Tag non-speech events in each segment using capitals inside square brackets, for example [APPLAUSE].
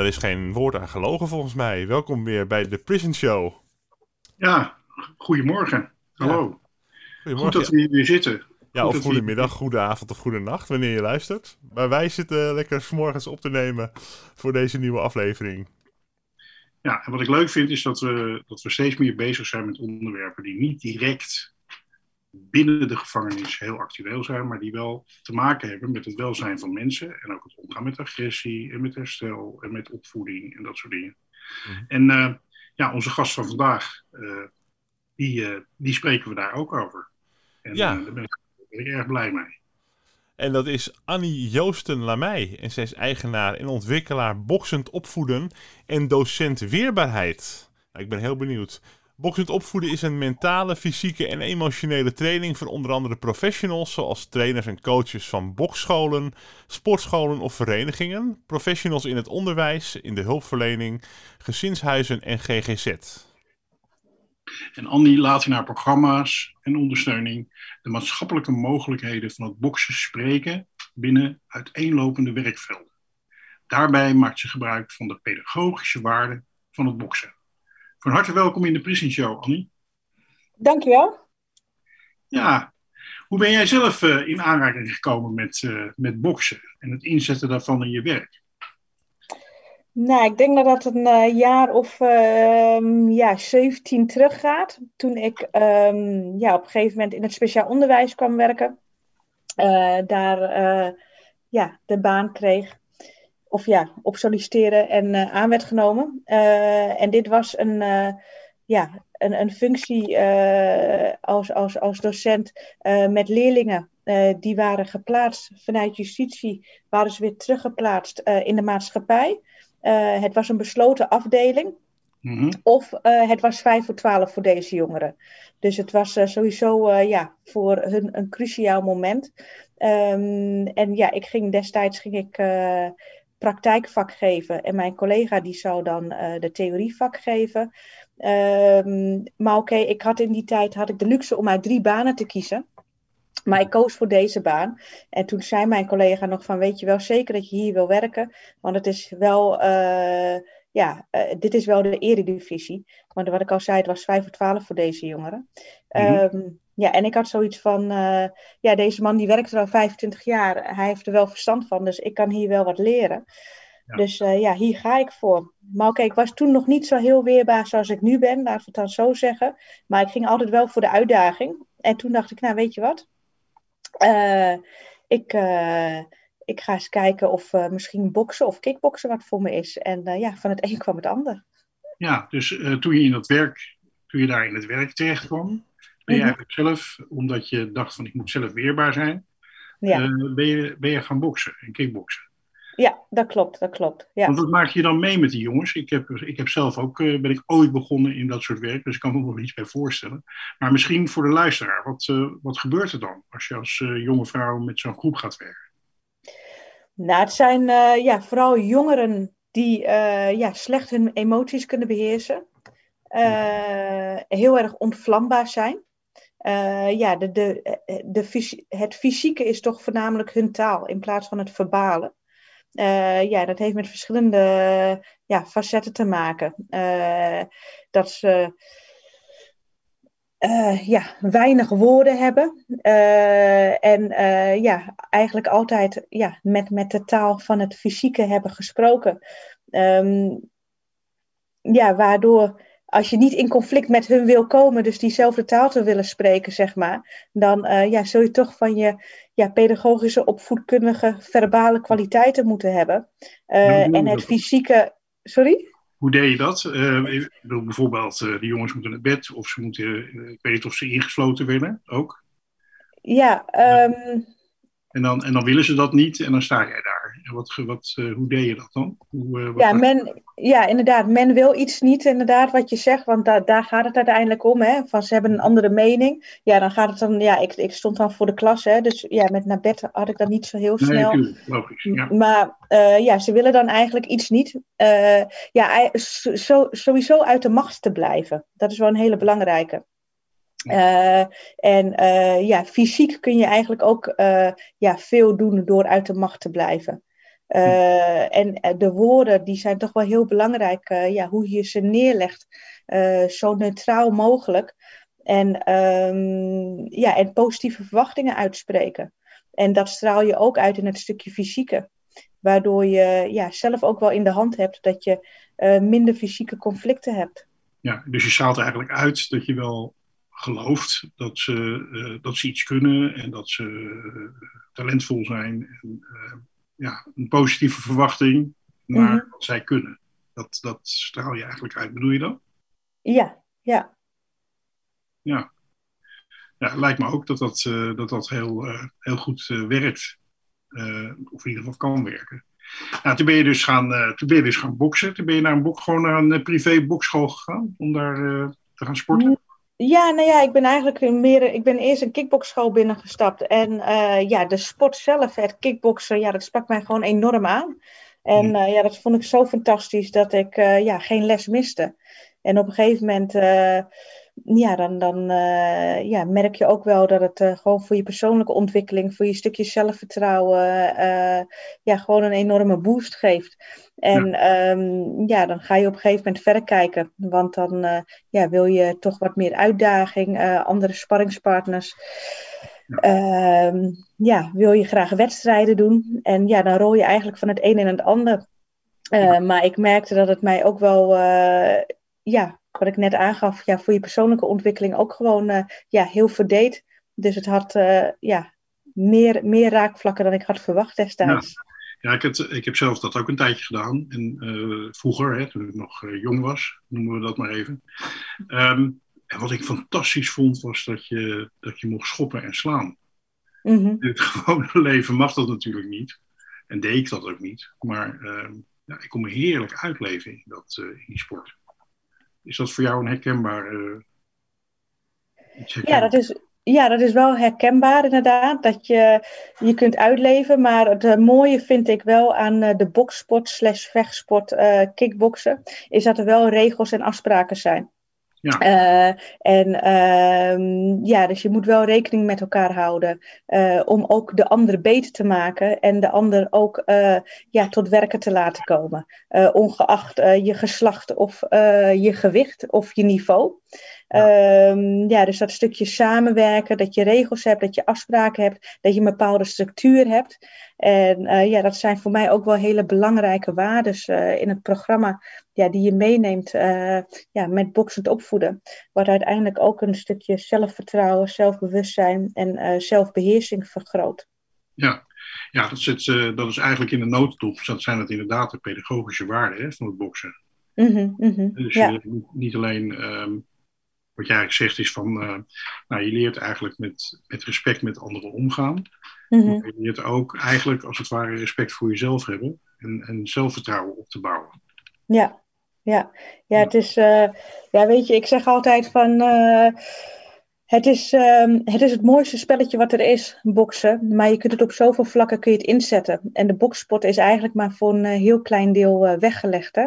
Daar is geen woord aan gelogen volgens mij. Welkom weer bij de Prison Show. Ja, goedemorgen. Hallo. Goed Goedemorgen. dat we hier weer zitten. ja, goed of goedemiddag, goede avond of goede nacht, wanneer je luistert. Maar wij zitten lekker 's morgens op te nemen voor deze nieuwe aflevering. Ja, en wat ik leuk vind is dat we, dat we steeds meer bezig zijn met onderwerpen die niet direct binnen de gevangenis heel actueel zijn, maar die wel te maken hebben met het welzijn van mensen en ook het omgaan met agressie en met herstel en met opvoeding en dat soort dingen. Mhm. En eh, ja, onze gast van vandaag, eh, die, eh, die spreken we daar ook over. En Ja. daar ben ik, daar ben ik erg blij mee. En dat is Annie Joosten Lamey. En zij is eigenaar en ontwikkelaar boksend opvoeden en docent weerbaarheid. Nou, ik ben heel benieuwd. Boksend opvoeden is een mentale, fysieke en emotionele training voor onder andere professionals, zoals trainers en coaches van boksscholen, sportscholen of verenigingen, professionals in het onderwijs, in de hulpverlening, gezinshuizen en GGZ. En Andy laat in haar programma's en ondersteuning de maatschappelijke mogelijkheden van het boksen spreken binnen uiteenlopende werkvelden. Daarbij maakt ze gebruik van de pedagogische waarde van het boksen. Van harte welkom in de Prison Show, Annie. Dankjewel. Ja, hoe ben jij zelf eh, in aanraking gekomen met, eh, met boksen en het inzetten daarvan in je werk? Nou, ik denk dat dat een eh, jaar of ehm, ja, 17 teruggaat. Toen ik ehm, ja, op een gegeven moment in het speciaal onderwijs kwam werken. Daar ja, de baan kreeg. Of ja, op solliciteren en eh, aan werd genomen. Eh, en dit was een, eh, ja, een, een functie als, als, als docent met leerlingen. die waren geplaatst vanuit justitie, waren ze weer teruggeplaatst in de maatschappij. Het was een besloten afdeling. Mhm. Of het was 5 voor 12 voor deze jongeren. Dus het was sowieso ja, voor hun een cruciaal moment. Ehm, en ja, ik ging destijds ging ik, praktijkvak geven. En mijn collega die zou dan eh, de theorievak geven. Ehm, maar oké, ik had in die tijd had ik de luxe om uit drie banen te kiezen. Maar ik koos voor deze baan. En toen zei mijn collega nog van, weet je wel zeker dat je hier wil werken? Want het is wel, eh, ja, eh, dit is wel de eredivisie. Want wat ik al zei, het was 5 voor 12 voor deze jongeren. Mhm. Ehm, ja, en ik had zoiets van, eh, ja, deze man die werkt er al 25 jaar. Hij heeft er wel verstand van, dus ik kan hier wel wat leren. Ja. Dus eh, ja, hier ga ik voor. Maar oké, ik was toen nog niet zo heel weerbaar zoals ik nu ben, laten we het dan zo zeggen. Maar ik ging altijd wel voor de uitdaging. En toen dacht ik, nou weet je wat? Eh, ik, ik ga eens kijken of misschien boksen of kickboksen wat voor me is. En ja, van het een kwam het ander. Ja, dus toen je in dat werk, toen je daar in het werk terecht kwam, ben je Mhm. eigenlijk zelf, omdat je dacht van ik moet zelf weerbaar zijn, Ja, eh, ben, je, ben je gaan boksen en kickboksen. ja dat klopt, dat klopt. Ja. Want wat maak je dan mee met die jongens? Ik heb, ik heb zelf ook, eh, ben ik ooit begonnen in dat soort werk, dus ik kan me wel iets bij voorstellen. Maar misschien voor de luisteraar, wat, eh, wat gebeurt er dan als je als jonge vrouw met zo'n groep gaat werken? Nou, het zijn ja, vooral jongeren die ja, slecht hun emoties kunnen beheersen. Eh, heel erg ontvlambaar zijn. Eh, ja, de, de, de, fysi- het fysieke is toch voornamelijk hun taal in plaats van het verbale. Eh, ja, dat heeft met verschillende ja, facetten te maken. Eh, dat ze eh, ja, weinig woorden hebben. Eh, en eh, ja, eigenlijk altijd ja, met, met de taal van het fysieke hebben gesproken. Ehm, ja, waardoor als je niet in conflict met hun wil komen, dus diezelfde taal te willen spreken, zeg maar, dan uh, ja, zul je toch van je ja, pedagogische, opvoedkundige, verbale kwaliteiten moeten hebben. Uh, en het fysieke. Sorry? Hoe deed je dat? Uh, bijvoorbeeld, de jongens moeten naar bed of ze moeten, ik weet niet of ze ingesloten willen ook. Ja, um, en dan, en dan willen ze dat niet en dan sta jij daar. En wat, wat, uh, hoe deed je dat dan? Hoe, uh, ja, men, ja, inderdaad. Men wil iets niet, inderdaad, wat je zegt. Want da daar gaat het uiteindelijk om. Hè? Van ze hebben een andere mening. Ja, dan gaat het dan... Ja, ik, ik stond dan voor de klas. Hè? Dus ja, met naar bed had ik dat niet zo heel snel. Nee, logisch. Ja. Maar uh, ja, ze willen dan eigenlijk iets niet. ja, sowieso uit de macht te blijven. Dat is wel een hele belangrijke. Uh, en uh, ja, fysiek kun je eigenlijk ook uh, ja, veel doen door uit de macht te blijven. En de woorden die zijn toch wel heel belangrijk, ja, hoe je ze neerlegt, zo neutraal mogelijk. En, um, ja, en positieve verwachtingen uitspreken. En dat straal je ook uit in het stukje fysieke. Waardoor je ja, zelf ook wel in de hand hebt dat je minder fysieke conflicten hebt. Ja, dus je straalt eigenlijk uit dat je wel gelooft dat ze, dat ze iets kunnen en dat ze talentvol zijn. En, ja, een positieve verwachting naar mm-hmm. wat zij kunnen. Dat, dat straal je eigenlijk uit. Bedoel je dat? Ja, ja. Ja. Ja, lijkt me ook dat dat, dat, dat heel, heel goed werkt. of in ieder geval kan werken. Nou, toen ben je dus gaan, toen ben je dus gaan boksen. Toen ben je naar een bok, gewoon naar een privé bokschool gegaan om daar te gaan sporten. Ja, nou ja, ik ben eigenlijk meer. Ik ben eerst een kickboxschool binnengestapt. En uh, ja, de sport zelf, het kickboksen, ja, dat sprak mij gewoon enorm aan. En uh, ja, dat vond ik zo fantastisch dat ik uh, ja, geen les miste. En op een gegeven moment ja, dan, dan uh, ja, merk je ook wel dat het uh, gewoon voor je persoonlijke ontwikkeling, voor je stukje zelfvertrouwen, uh, ja, gewoon een enorme boost geeft. En ja. Um, ja, dan ga je op een gegeven moment verder kijken. Want dan ja, wil je toch wat meer uitdaging, andere sparringspartners. Ja. Um, ja, wil je graag wedstrijden doen. En ja, dan rol je eigenlijk van het een en het ander. maar ik merkte dat het mij ook wel ja, wat ik net aangaf, ja, voor je persoonlijke ontwikkeling ook gewoon uh, ja, heel verdeed. Dus het had uh, ja, meer, meer raakvlakken dan ik had verwacht destijds. Ja. Ja, ik heb, ik heb zelf dat ook een tijdje gedaan. En uh, vroeger, hè, toen ik nog jong was, noemen we dat maar even. Um, en wat ik fantastisch vond, was dat je, dat je mocht schoppen en slaan. Mm -hmm. In het [LAUGHS] gewone leven mag dat natuurlijk niet. En deed ik dat ook niet. Maar ja, ik kon me heerlijk uitleven in, dat, uh, in die sport. Is dat voor jou een herkenbaar uh, Ja, dat is, ja, dat is wel herkenbaar inderdaad. Dat je je kunt uitleven. Maar het uh, mooie vind ik wel aan uh, de boksport slash vechtsport kickboksen. Is dat er wel regels en afspraken zijn. Ja. Uh, en uh, ja, dus je moet wel rekening met elkaar houden uh, om ook de ander beter te maken en de ander ook ja, tot werken te laten komen. ongeacht je geslacht of je gewicht of je niveau. Ja. Um, ja, dus dat stukje samenwerken, dat je regels hebt, dat je afspraken hebt, dat je een bepaalde structuur hebt. En uh, ja, dat zijn voor mij ook wel hele belangrijke waarden uh, in het programma ja, die je meeneemt uh, ja, met boksend opvoeden. Wat uiteindelijk ook een stukje zelfvertrouwen, zelfbewustzijn en zelfbeheersing vergroot. Ja, ja dat, zit, dat is eigenlijk in de notendop. Dat zijn het inderdaad de pedagogische waarden hè, van het boksen. Mm -hmm, mm -hmm, dus ja. niet alleen um, wat jij eigenlijk zegt is van, uh, nou, je leert eigenlijk met, met respect met anderen omgaan. Mm -hmm. Je leert ook eigenlijk als het ware respect voor jezelf hebben en, en zelfvertrouwen op te bouwen. Ja, ja. ja het is, uh, ja weet je, ik zeg altijd van, uh, het, is, um, het is het mooiste spelletje wat er is, boksen. Maar je kunt het op zoveel vlakken kun je het inzetten. En de boksport is eigenlijk maar voor een heel klein deel weggelegd, hè.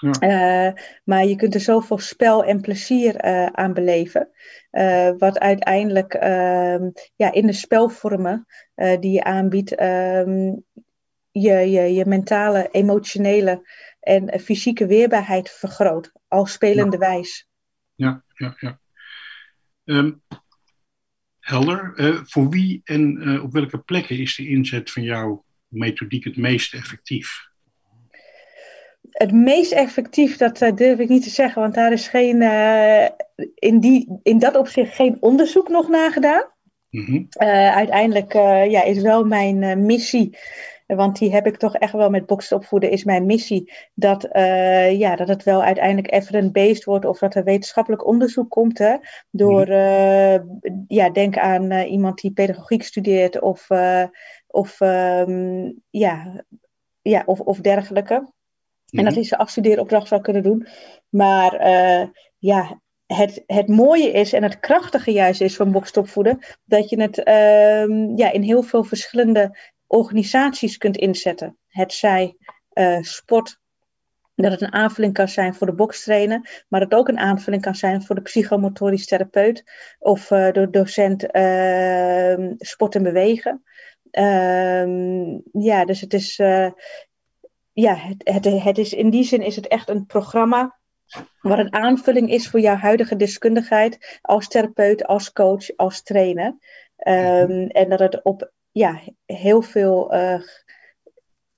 Ja. Uh, maar je kunt er zoveel spel en plezier uh, aan beleven. Uh, wat uiteindelijk ehm, ja, in de spelvormen die je aanbiedt, um, je, je, je mentale, emotionele en fysieke weerbaarheid vergroot. Al spelende ja. wijs. Ja, ja, ja. Um, helder. voor wie en op welke plekken is de inzet van jouw methodiek het meest effectief? Het meest effectief, dat uh, durf ik niet te zeggen, want daar is geen, uh, in, die, in dat opzicht geen onderzoek nog naar gedaan. Mm -hmm. uiteindelijk ja, is wel mijn missie want die heb ik toch echt wel met boksen opvoeden, is mijn missie. Dat, ja, dat het wel uiteindelijk evidence-based wordt of dat er wetenschappelijk onderzoek komt. Hè, door, uh, ja, denk aan iemand die pedagogiek studeert of, of, um, ja, ja, of, of dergelijke. En dat hij zijn afstudeeropdracht zou kunnen doen. Maar ja, het, het mooie is en het krachtige juist is van bokstopvoeden, dat je het uh, ja, in heel veel verschillende organisaties kunt inzetten. Het zij uh, sport, dat het een aanvulling kan zijn voor de bokstrainer, maar dat het ook een aanvulling kan zijn voor de psychomotorisch therapeut of uh, de docent uh, sport en bewegen. Ehm, ja, dus het is, ja, het, het, het is in die zin is het echt een programma wat een aanvulling is voor jouw huidige deskundigheid als therapeut, als coach, als trainer. Um, en dat het op ja, heel veel, uh,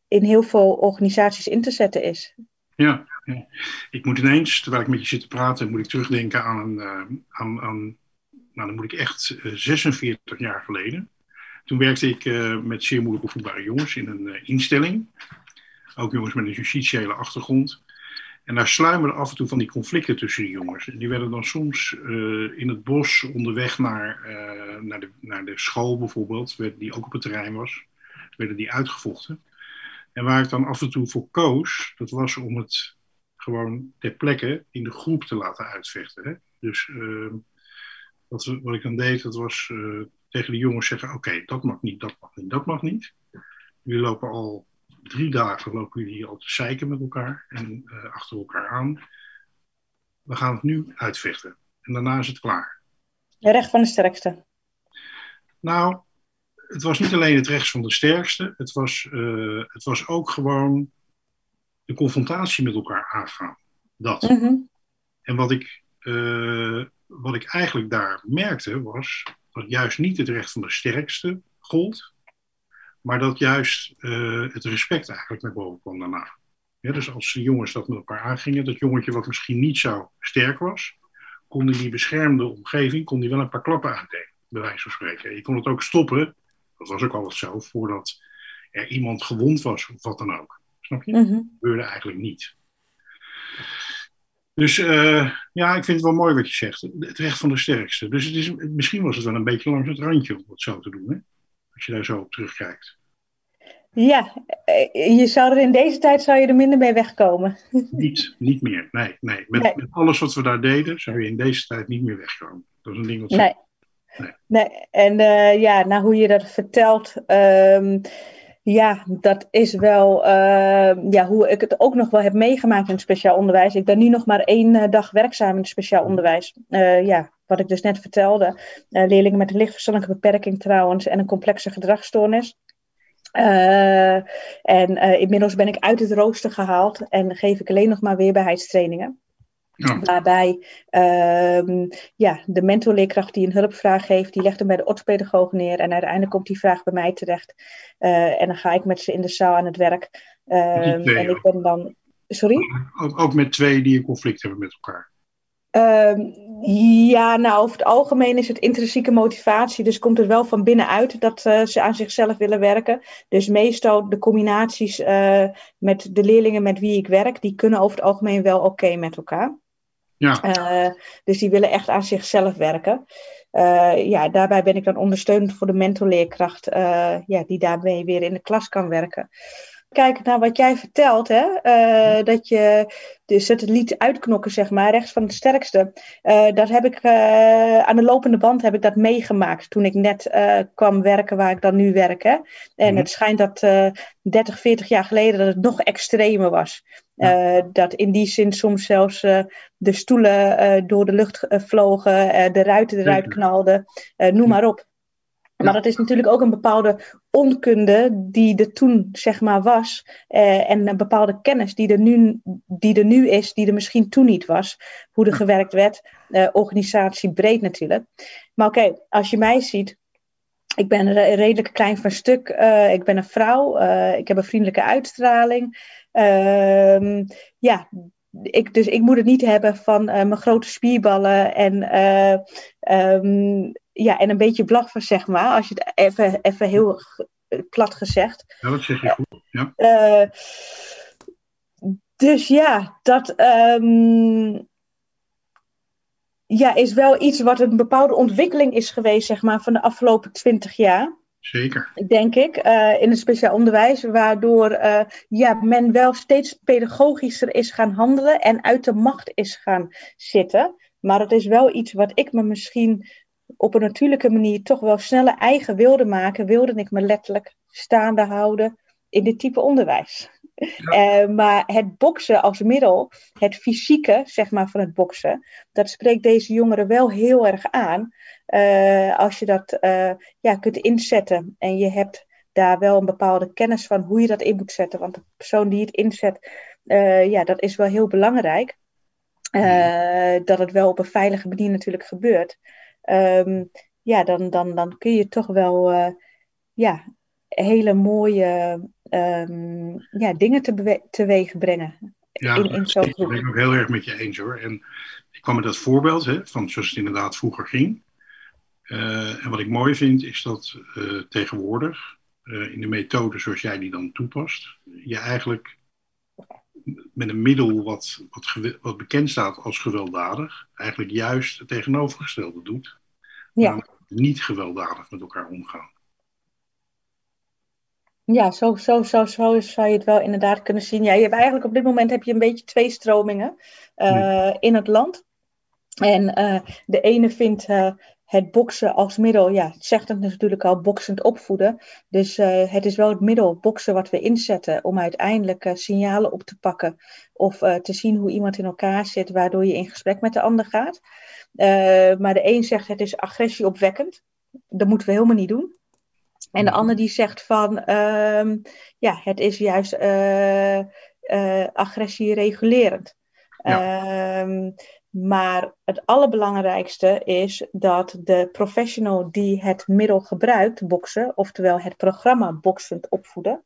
in heel veel organisaties in te zetten is. Ja, ja, ik moet ineens, terwijl ik met je zit te praten, moet ik terugdenken aan een, uh, aan, aan, nou dan moet ik echt uh, 46 jaar geleden. Toen werkte ik met zeer moeilijk opvoedbare jongens in een instelling. Ook jongens met een justitiële achtergrond. En daar sluimerden af en toe van die conflicten tussen die jongens. En die werden dan soms uh, in het bos onderweg naar, uh, naar, de, naar de school bijvoorbeeld, die ook op het terrein was, werden die uitgevochten. En waar ik dan af en toe voor koos, dat was om het gewoon ter plekke in de groep te laten uitvechten. Hè? Dus uh, wat, wat, ik dan deed, dat was tegen de jongens zeggen, oké, dat mag niet, dat mag niet, dat mag niet. Jullie lopen al drie dagen lopen jullie al te zeiken met elkaar en uh, achter elkaar aan. We gaan het nu uitvechten. En daarna is het klaar. De recht van de sterkste. Nou, het was niet alleen het recht van de sterkste. Het was, uh, het was ook gewoon de confrontatie met elkaar aangaan. Dat. Mm -hmm. En wat ik, uh, wat ik eigenlijk daar merkte was dat juist niet het recht van de sterkste gold, maar dat juist uh, het respect eigenlijk naar boven kwam daarna. Ja, dus als de jongens dat met elkaar aangingen, dat jongetje wat misschien niet zo sterk was, kon in die beschermde omgeving kon die wel een paar klappen uitdelen, bij wijze van spreken. Je kon het ook stoppen, dat was ook altijd zo, voordat er iemand gewond was of wat dan ook. Snap je? Mm -hmm. Dat gebeurde eigenlijk niet. Dus uh, ja, ik vind het wel mooi wat je zegt. Het recht van de sterkste. Dus het is, misschien was het wel een beetje langs het randje om het zo te doen. Hè? Als je daar zo op terugkijkt. Ja, je zou er in deze tijd zou je er minder mee wegkomen. [LAUGHS] Niet, niet meer, nee. nee. Met, nee. met alles wat we daar deden, zou je in deze tijd niet meer wegkomen. Dat is een ding wat... Nee. nee. nee. En uh, ja, nou hoe je dat vertelt... Um, ja, dat is wel uh, ja, hoe ik het ook nog wel heb meegemaakt in het speciaal onderwijs. Ik ben nu nog maar één uh, dag werkzaam in het speciaal onderwijs. Uh, ja, wat ik dus net vertelde. leerlingen met een lichtverstandelijke beperking trouwens en een complexe gedragsstoornis. Uh, en uh, inmiddels ben ik uit het rooster gehaald en geef ik alleen nog maar weerbaarheidstrainingen. Ja. Waarbij uh, ja, de mentorleerkracht die een hulpvraag heeft, die legt hem bij de orthopedagoog neer. En uiteindelijk komt die vraag bij mij terecht. En dan ga ik met ze in de zaal aan het werk. Ehm, en ik ben dan. Sorry? Ook, ook met twee die een conflict hebben met elkaar. Uh, ja, nou, over het algemeen is het intrinsieke motivatie. Dus komt het wel van binnenuit dat uh, ze aan zichzelf willen werken. Dus meestal de combinaties uh, met de leerlingen met wie ik werk, die kunnen over het algemeen wel oké okay met elkaar. Ja. Uh, dus die willen echt aan zichzelf werken. ja, daarbij ben ik dan ondersteunend voor de mentorleerkracht, ja, die daarmee weer in de klas kan werken kijken naar wat jij vertelt, hè, uh, dat je dus het liet uitknokken, zeg maar, rechts van het sterkste. Uh, dat heb ik uh, aan de lopende band heb ik dat meegemaakt toen ik net kwam werken waar ik dan nu werk. Hè. En mm. het schijnt dat 30, 40 jaar geleden dat het nog extremer was. Ja. dat in die zin soms zelfs de stoelen door de lucht vlogen, de ruiten eruit knalden, noem maar op. Maar dat is natuurlijk ook een bepaalde onkunde die er toen zeg maar was. Eh, en een bepaalde kennis die er, nu, die er nu is, die er misschien toen niet was. Hoe er gewerkt werd. Uh, organisatie breed natuurlijk. Maar oké, als je mij ziet. Ik ben redelijk klein van stuk. Uh, ik ben een vrouw. ik heb een vriendelijke uitstraling. Ehm, ja, ik, dus ik moet het niet hebben van mijn grote spierballen en, ehm, ja, en een beetje blaffen, zeg maar. Als je het even, even heel plat gezegd. Ja, dat zeg je goed. Ja. dus ja, dat ja, is wel iets wat een bepaalde ontwikkeling is geweest, zeg maar, van de afgelopen twintig jaar. Zeker. Denk ik, uh, in het speciaal onderwijs, waardoor uh, ja, men wel steeds pedagogischer is gaan handelen en uit de macht is gaan zitten. Maar het is wel iets wat ik me misschien op een natuurlijke manier toch wel sneller eigen wilde maken, wilde ik me letterlijk staande houden in dit type onderwijs. Uh, maar het boksen als middel, het fysieke zeg maar, van het boksen, dat spreekt deze jongeren wel heel erg aan. Uh, als je dat uh, ja, kunt inzetten en je hebt daar wel een bepaalde kennis van hoe je dat in moet zetten. Want de persoon die het inzet, ja, dat is wel heel belangrijk. dat het wel op een veilige manier natuurlijk gebeurt. Um, ja, dan, dan, dan kun je toch wel ja, hele mooie um, ja, dingen te teweeg brengen. Ja, in, in zo'n groep. ben ik ook heel erg met je eens hoor. En ik kwam met dat voorbeeld hè, van zoals het inderdaad vroeger ging. Uh, en wat ik mooi vind is dat uh, tegenwoordig in de methode zoals jij die dan toepast, je eigenlijk met een middel wat, wat, wat bekend staat als gewelddadig, eigenlijk juist het tegenovergestelde doet. Ja. niet gewelddadig met elkaar omgaan. Ja, zo, zo, zo, zo zou je het wel inderdaad kunnen zien. Ja, je hebt eigenlijk op dit moment heb je een beetje twee stromingen uh, in het land. En uh, de ene vindt uh, het boksen als middel, ja, het zegt het natuurlijk al, boksend opvoeden. Dus het is wel het middel, boksen, wat we inzetten om uiteindelijk signalen op te pakken. Of te zien hoe iemand in elkaar zit, waardoor je in gesprek met de ander gaat. maar de een zegt het is agressie-opwekkend. Dat moeten we helemaal niet doen. En de ander die zegt van, ehm, ja, het is juist agressie regulerend. Ehm, maar het allerbelangrijkste is dat de professional die het middel gebruikt, boksen, oftewel het programma boksend opvoeden,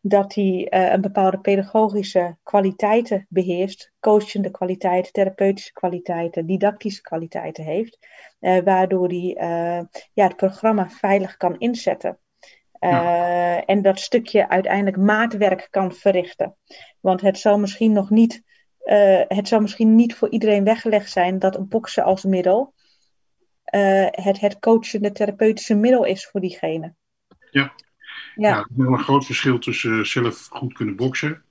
dat hij uh, een bepaalde pedagogische kwaliteiten beheerst, coachende kwaliteiten, therapeutische kwaliteiten, didactische kwaliteiten heeft, uh, waardoor hij uh, ja, het programma veilig kan inzetten. Ja. En dat stukje uiteindelijk maatwerk kan verrichten. Want het zal misschien nog niet, het zal misschien niet voor iedereen weggelegd zijn dat een boksen als middel het, het coachende therapeutische middel is voor diegene. Ja, ja. ja. er is wel een groot verschil tussen zelf goed kunnen boksen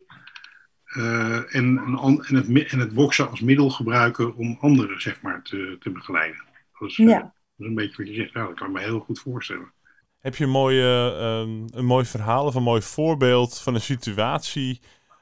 uh, en, en, het, en het boksen als middel gebruiken om anderen zeg maar, te, te begeleiden. Dat is, ja. uh, dat is een beetje wat je zegt. Ja, dat kan ik me heel goed voorstellen. Heb je een, mooie, um, een mooi verhaal of een mooi voorbeeld van een situatie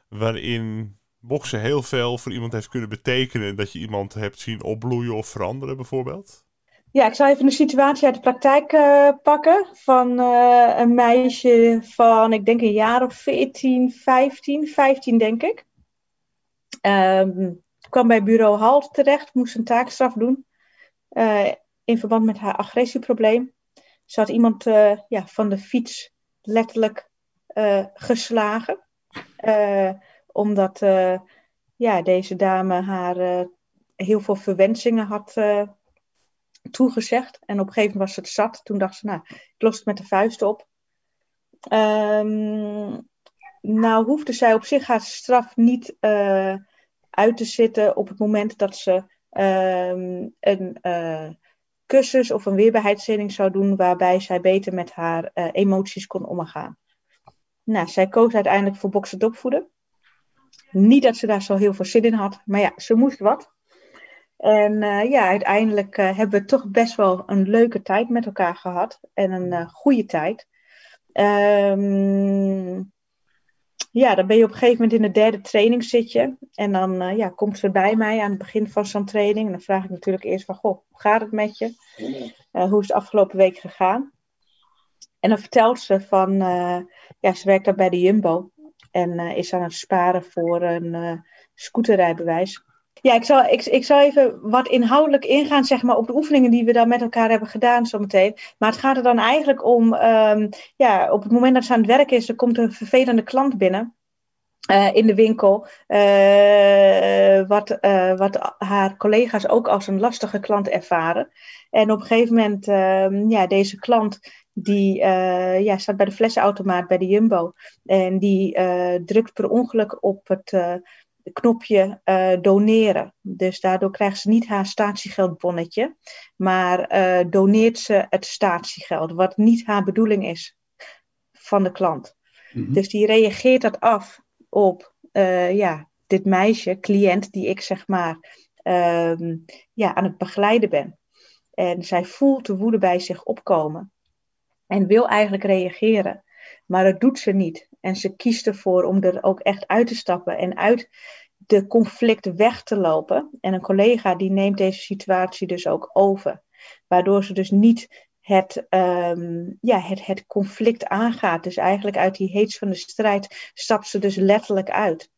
waarin boksen heel veel voor iemand heeft kunnen betekenen dat je iemand hebt zien opbloeien of veranderen bijvoorbeeld? Ja, ik zal even een situatie uit de praktijk uh, pakken van uh, een meisje van, ik denk een jaar of 14, 15, 15 denk ik. Um, kwam bij bureau Halt terecht, moest een taakstraf doen uh, in verband met haar agressieprobleem. Ze had iemand ja, van de fiets letterlijk geslagen, omdat ja, deze dame haar heel veel verwensingen had toegezegd. En op een gegeven moment was het zat. Toen dacht ze, nou, ik los het met de vuist op. Um, nou hoefde zij op zich haar straf niet uit te zitten op het moment dat ze um, een uh, cursus of een weerbaarheidstraining zou doen waarbij zij beter met haar emoties kon omgaan. Nou, zij koos uiteindelijk voor boksen opvoeden. Niet dat ze daar zo heel veel zin in had, maar ja, ze moest wat. En uh, ja, uiteindelijk uh, hebben we toch best wel een leuke tijd met elkaar gehad. En een uh, goede tijd. Um, ja, dan ben je op een gegeven moment in de derde training zit je. En dan ja, komt ze bij mij aan het begin van zo'n training. En dan vraag ik natuurlijk eerst van, goh, hoe gaat het met je? hoe is het afgelopen week gegaan? En dan vertelt ze van, ja, ze werkt daar bij de Jumbo. En is aan het sparen voor een scooterrijbewijs. Ja, ik zal, ik, ik zal even wat inhoudelijk ingaan zeg maar, op de oefeningen die we dan met elkaar hebben gedaan zometeen. Maar het gaat er dan eigenlijk om, um, ja, op het moment dat ze aan het werk is, er komt een vervelende klant binnen. uh, in de winkel, wat, wat haar collega's ook als een lastige klant ervaren. En op een gegeven moment, ja, deze klant die ja, staat bij de flessenautomaat bij de Jumbo. En die drukt per ongeluk op het knopje doneren. Dus daardoor krijgt ze niet haar statiegeldbonnetje, maar doneert ze het statiegeld, wat niet haar bedoeling is van de klant. Mm-hmm. Dus die reageert dat af op ja, dit meisje, cliënt, die ik zeg maar uh, ja, aan het begeleiden ben. En zij voelt de woede bij zich opkomen. En wil eigenlijk reageren. Maar dat doet ze niet. En ze kiest ervoor om er ook echt uit te stappen en uit de conflict weg te lopen. En een collega die neemt deze situatie dus ook over. Waardoor ze dus niet het, um, ja, het, het conflict aangaat. Dus eigenlijk uit die heets van de strijd stapt ze dus letterlijk uit.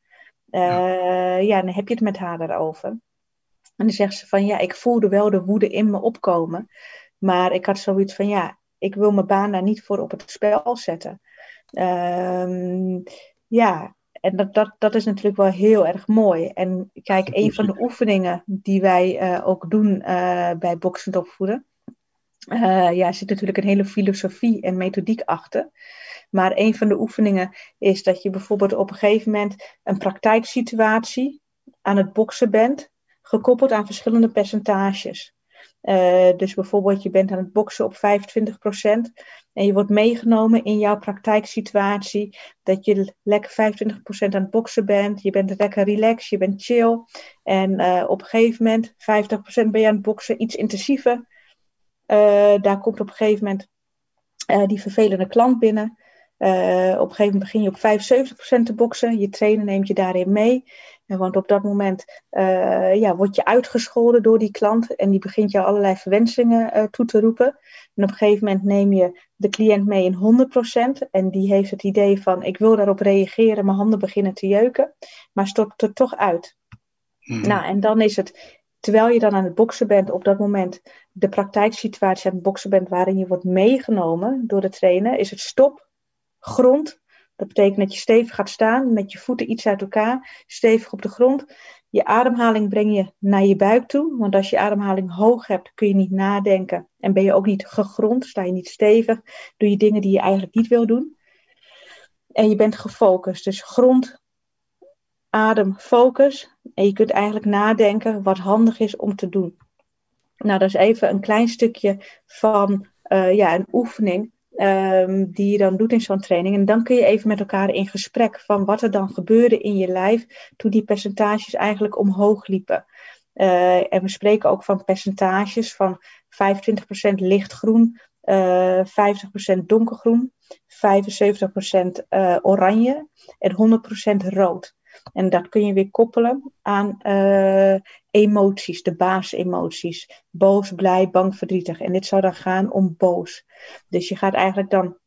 Uh, ja. ja, dan heb je het met haar daarover. En dan zegt ze van ja, ik voelde wel de woede in me opkomen. Maar ik had zoiets van ja, ik wil mijn baan daar niet voor op het spel zetten. Um, ja, en dat, dat, dat is natuurlijk wel heel erg mooi. En kijk, een van de oefeningen die wij uh, ook doen uh, bij boxend opvoeden, uh, ja, er zit natuurlijk een hele filosofie en methodiek achter. Maar een van de oefeningen is dat je bijvoorbeeld op een gegeven moment een praktijksituatie aan het boksen bent, gekoppeld aan verschillende percentages. Uh, dus bijvoorbeeld je bent aan het boksen op 25% en je wordt meegenomen in jouw praktijksituatie, dat je lekker 25% aan het boksen bent, je bent lekker relaxed, je bent chill en uh, op een gegeven moment 50% ben je aan het boksen, iets intensiever, uh, daar komt op een gegeven moment die vervelende klant binnen. Op een gegeven moment begin je op 75% te boksen. Je trainer neemt je daarin mee. Want op dat moment ja, word je uitgescholden door die klant. En die begint je allerlei verwensingen toe te roepen. En op een gegeven moment neem je de cliënt mee in 100%. En die heeft het idee van ik wil daarop reageren. Mijn handen beginnen te jeuken. Maar stopt er toch uit. Mm. Nou, en dan is het terwijl je dan aan het boksen bent, op dat moment de praktijksituatie aan het boksen bent waarin je wordt meegenomen door de trainer, is het stop, grond. Dat betekent dat je stevig gaat staan, met je voeten iets uit elkaar, stevig op de grond. Je ademhaling breng je naar je buik toe, want als je ademhaling hoog hebt, kun je niet nadenken en ben je ook niet gegrond, sta je niet stevig, doe je dingen die je eigenlijk niet wil doen. En je bent gefocust, dus grond, adem, focus. En je kunt eigenlijk nadenken wat handig is om te doen. Nou, dat is even een klein stukje van uh, ja, een oefening um, die je dan doet in zo'n training. En dan kun je even met elkaar in gesprek van wat er dan gebeurde in je lijf toen die percentages eigenlijk omhoog liepen. Uh, en we spreken ook van percentages van 25% lichtgroen, uh, 50% donkergroen, 75% uh, oranje en 100% rood. En dat kun je weer koppelen aan uh, emoties, de basisemoties. Boos, blij, bang, verdrietig. En dit zou dan gaan om boos. Dus je gaat eigenlijk dan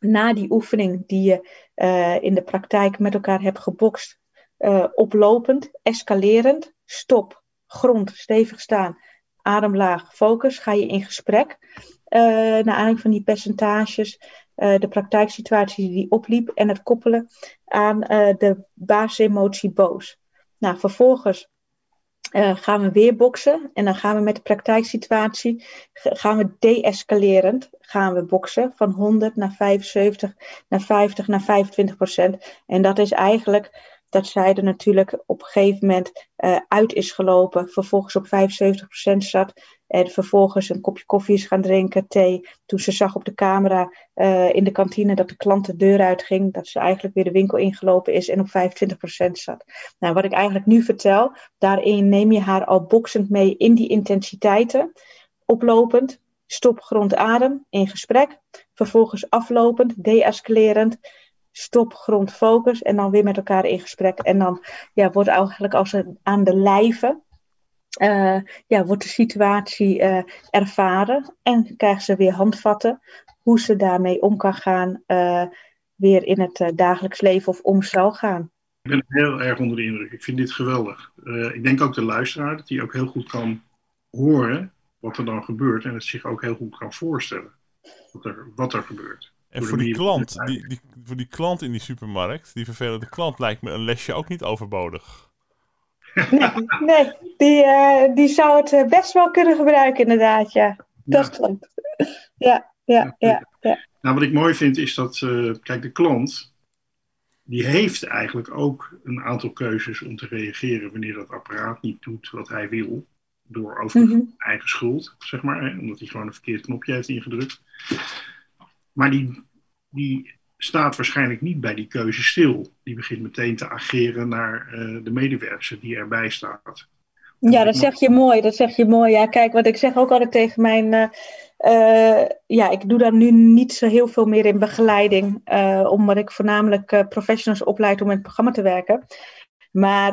na die oefening die je uh, in de praktijk met elkaar hebt gebokst, uh, oplopend, escalerend, stop, grond, stevig staan, ademlaag, focus, ga je in gesprek. Uh, naar aanleiding van die percentages uh, de praktijksituatie die opliep en het koppelen aan uh, de basisemotie boos. Nou, vervolgens uh, gaan we weer boksen en dan gaan we met de praktijksituatie gaan we deescalerend gaan we boksen van 100 naar 75 naar 50 naar 25 procent. En dat is eigenlijk dat zij er natuurlijk op een gegeven moment uh, uit is gelopen, vervolgens op 75% zat en vervolgens een kopje koffie is gaan drinken, thee. Toen ze zag op de camera uh, in de kantine dat de klant de deur uitging, dat ze eigenlijk weer de winkel ingelopen is en op 25% zat. Nou, wat ik eigenlijk nu vertel, daarin neem je haar al boksend mee in die intensiteiten, oplopend, stop grond adem in gesprek, vervolgens aflopend, deescalerend stop, grond, focus. En dan weer met elkaar in gesprek. En dan ja, wordt eigenlijk als een, aan de lijve. Uh, ja, wordt de situatie uh, ervaren en krijgen ze weer handvatten hoe ze daarmee om kan gaan, uh, weer in het dagelijks leven of om zou gaan. Ik ben heel erg onder de indruk. Ik vind dit geweldig. ik denk ook de luisteraar dat hij ook heel goed kan horen wat er dan gebeurt en het zich ook heel goed kan voorstellen wat er, wat er gebeurt. En voor die, klant, die, die, voor die klant in die supermarkt, die vervelende klant, lijkt me een lesje ook niet overbodig. Nee, nee die, eh, die zou het eh, best wel kunnen gebruiken, inderdaad. Ja, dat klopt. Ja, ja, ja. ja. Nou, wat ik mooi vind is dat, eh, kijk, de klant, die heeft eigenlijk ook een aantal keuzes om te reageren wanneer dat apparaat niet doet wat hij wil. Door over Mhm. eigen schuld, zeg maar, hè, omdat hij gewoon een verkeerd knopje heeft ingedrukt. Maar die, die staat waarschijnlijk niet bij die keuze stil. Die begint meteen te ageren naar eh, de medewerker die erbij staat. Ja, dat zeg je mooi. Dat zeg je mooi. Ja, kijk, wat ik zeg ook altijd tegen mijn. eh, eh, ja, ik doe daar nu niet zo heel veel meer in begeleiding, omdat ik voornamelijk professionals opleid om in het programma te werken. Maar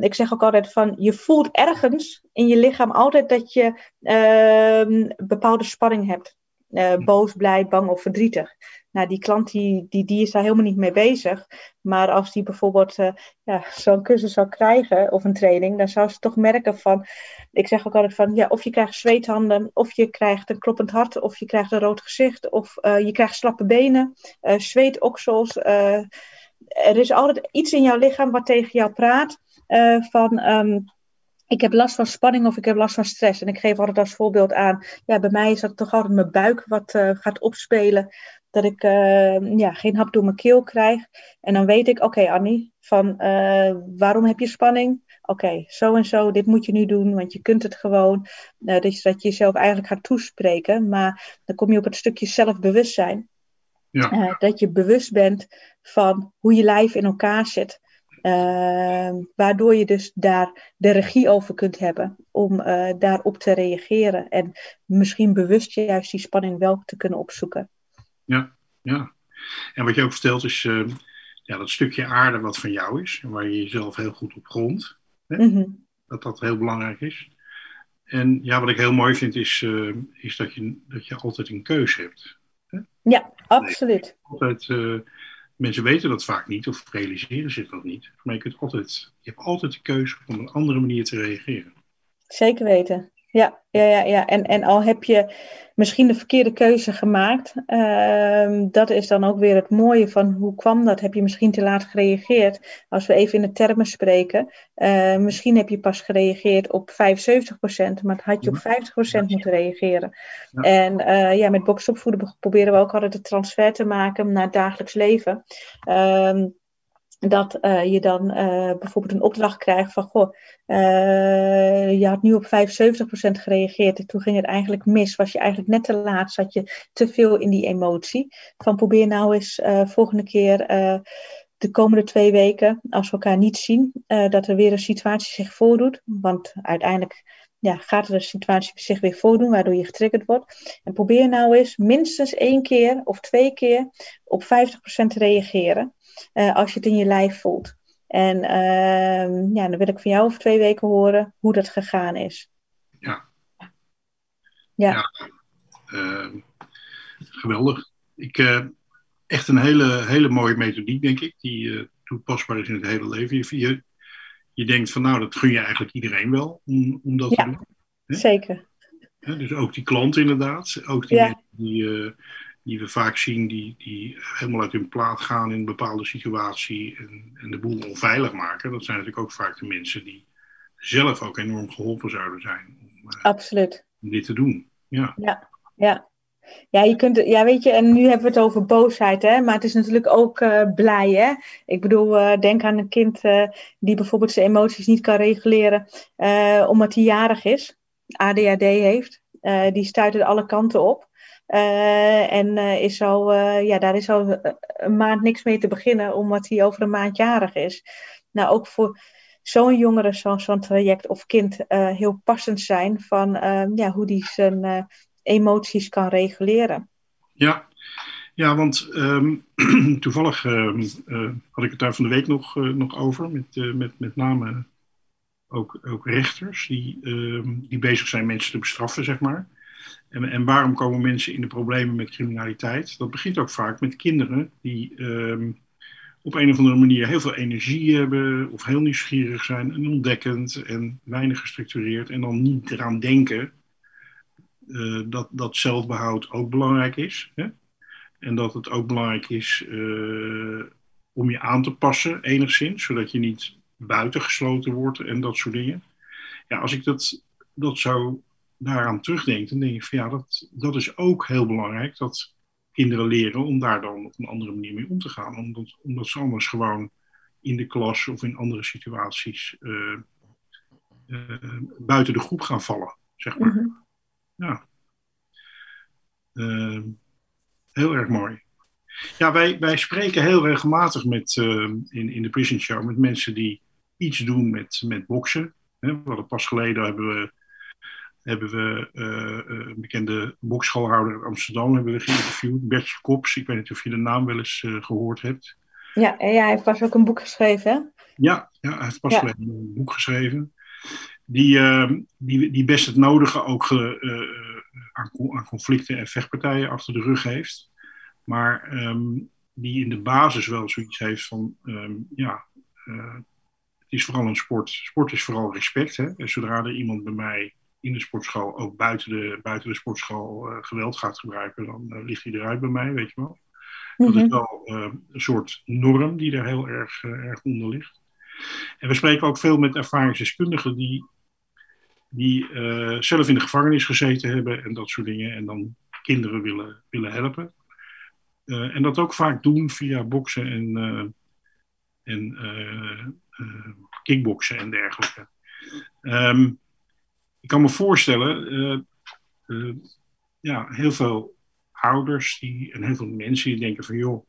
ik zeg ook altijd van, je voelt ergens in je lichaam altijd dat je bepaalde spanning hebt. Eh, boos, blij, bang of verdrietig. Nou, die klant die, die, die is daar helemaal niet mee bezig. Maar als die bijvoorbeeld eh, ja, zo'n cursus zou krijgen of een training, dan zou ze toch merken van, ik zeg ook altijd van, ja, of je krijgt zweethanden, of je krijgt een kloppend hart, of je krijgt een rood gezicht, of eh, je krijgt slappe benen, zweetoksels. er is altijd iets in jouw lichaam wat tegen jou praat van, ehm, ik heb last van spanning of ik heb last van stress. En ik geef altijd als voorbeeld aan, ja, bij mij is dat toch altijd mijn buik wat eh, gaat opspelen. Dat ik eh, ja, geen hap door mijn keel krijg. En dan weet ik, oké Annie, van eh, waarom heb je spanning? Oké, zo en zo, dit moet je nu doen, want je kunt het gewoon. Dus dat je jezelf eigenlijk gaat toespreken. Maar dan kom je op het stukje zelfbewustzijn. Ja. Dat je bewust bent van hoe je lijf in elkaar zit. Eh, waardoor je dus daar de regie over kunt hebben om eh, daarop te reageren. En misschien bewust juist die spanning wel te kunnen opzoeken. Ja, ja. En wat je ook vertelt is eh, ja, dat stukje aarde wat van jou is. En waar je jezelf heel goed op grondt. Mhm. Dat dat heel belangrijk is. En ja, wat ik heel mooi vind is, eh, is dat, je, dat je altijd een keuze hebt. Ja, absoluut. Altijd, eh, mensen weten dat vaak niet of realiseren zich dat niet. Maar je, altijd, je hebt altijd de keuze om een andere manier te reageren. Zeker weten. Ja, ja, ja, ja. En, en al heb je misschien de verkeerde keuze gemaakt, ehm, dat is dan ook weer het mooie van hoe kwam dat? Heb je misschien te laat gereageerd? Als we even in de termen spreken, eh, misschien heb je pas gereageerd op 75%, maar had je op 50% moeten reageren. Ja. En eh, ja, met box opvoeden proberen we ook altijd de transfer te maken naar het dagelijks leven. Dat eh, je dan eh, bijvoorbeeld een opdracht krijgt van, goh, eh, je had nu op 75% gereageerd en toen ging het eigenlijk mis. Was je eigenlijk net te laat, zat je te veel in die emotie. Van probeer nou eens volgende keer de komende twee weken, als we elkaar niet zien, dat er weer een situatie zich voordoet. Want uiteindelijk ja, gaat er een situatie zich weer voordoen, waardoor je getriggerd wordt. En probeer nou eens minstens één keer of twee keer op 50% te reageren. eh, als je het in je lijf voelt. En ehm, ja, dan wil ik van jou over twee weken horen hoe dat gegaan is. Ja. Ja. Ja. Eh, geweldig. Ik, eh, echt een hele, hele mooie methodiek, denk ik, die eh, toepasbaar is in het hele leven. Je, je, je denkt van, nou, dat gun je eigenlijk iedereen wel om, om dat Ja. te doen. Hm? Zeker. Hè, dus ook die klant inderdaad. Ook die Ja. mensen die, eh, die we vaak zien, die, die helemaal uit hun plaat gaan in een bepaalde situatie en, en de boel onveilig maken. Dat zijn natuurlijk ook vaak de mensen die zelf ook enorm geholpen zouden zijn om, eh, Absoluut. om dit te doen. Ja, Ja. Ja, je kunt, ja, weet je, en nu hebben we het over boosheid, hè, maar het is natuurlijk ook eh, blij, hè. Ik bedoel, eh, denk aan een kind eh, die bijvoorbeeld zijn emoties niet kan reguleren, omdat hij jarig is, ADHD heeft. Die stuit er alle kanten op. En is al, ja, daar is al een maand niks mee te beginnen, omdat hij over een maand jarig is. Nou, ook voor zo'n jongere, zo- zo'n traject of kind heel passend zijn van ja, hoe die zijn emoties kan reguleren. ja. ja want ehm, [CLEARS THROAT] toevallig ehm, eh, had ik het daar van de week nog, eh, nog over, met, eh, met, met name ook, ook rechters die, ehm, die bezig zijn mensen te bestraffen, zeg maar. En, en waarom komen mensen in de problemen met criminaliteit? Dat begint ook vaak met kinderen die op een of andere manier heel veel energie hebben, of heel nieuwsgierig zijn en ontdekkend en weinig gestructureerd, en dan niet eraan denken eh, dat, dat zelfbehoud ook belangrijk is. Hè? En dat het ook belangrijk is eh, om je aan te passen, enigszins, zodat je niet buitengesloten wordt en dat soort dingen. Ja, als ik dat, dat zo daaraan terugdenk, dan denk ik van ja, dat, dat is ook heel belangrijk. Dat kinderen leren om daar dan op een andere manier mee om te gaan. Omdat, omdat ze anders gewoon in de klas of in andere situaties uh, buiten de groep gaan vallen, zeg maar. Mhm. Ja. Uh, heel erg mooi. Ja, wij, wij spreken heel regelmatig met, in, in de Prison Show met mensen die iets doen met, met boksen. We hadden pas geleden hebben we, hebben we uh, een bekende boksschoolhouder in Amsterdam hebben we geïnterviewd, Bertje Kops. Ik weet niet of je de naam wel eens uh, gehoord hebt. Ja, en ja, hij heeft pas ook een boek geschreven, hè? Ja, ja hij heeft pas ja. geleden een boek geschreven. Die, die, die best het nodige ook aan, aan, conflicten en vechtpartijen achter de rug heeft. Maar um, die in de basis wel zoiets heeft van, um, ja, het is vooral een sport. Sport is vooral respect. Hè? En zodra er iemand bij mij in de sportschool, ook buiten de, buiten de sportschool, uh, geweld gaat gebruiken, dan uh, ligt hij eruit bij mij, weet je wel. Dat Mhm. is wel uh, een soort norm die er heel erg, erg onder ligt. En we spreken ook veel met ervaringsdeskundigen die, die zelf in de gevangenis gezeten hebben en dat soort dingen. En dan kinderen willen, willen helpen. en dat ook vaak doen via boksen en, en uh, kickboksen en dergelijke. Um, ik kan me voorstellen, ja, heel veel ouders die, en heel veel mensen die denken van joh,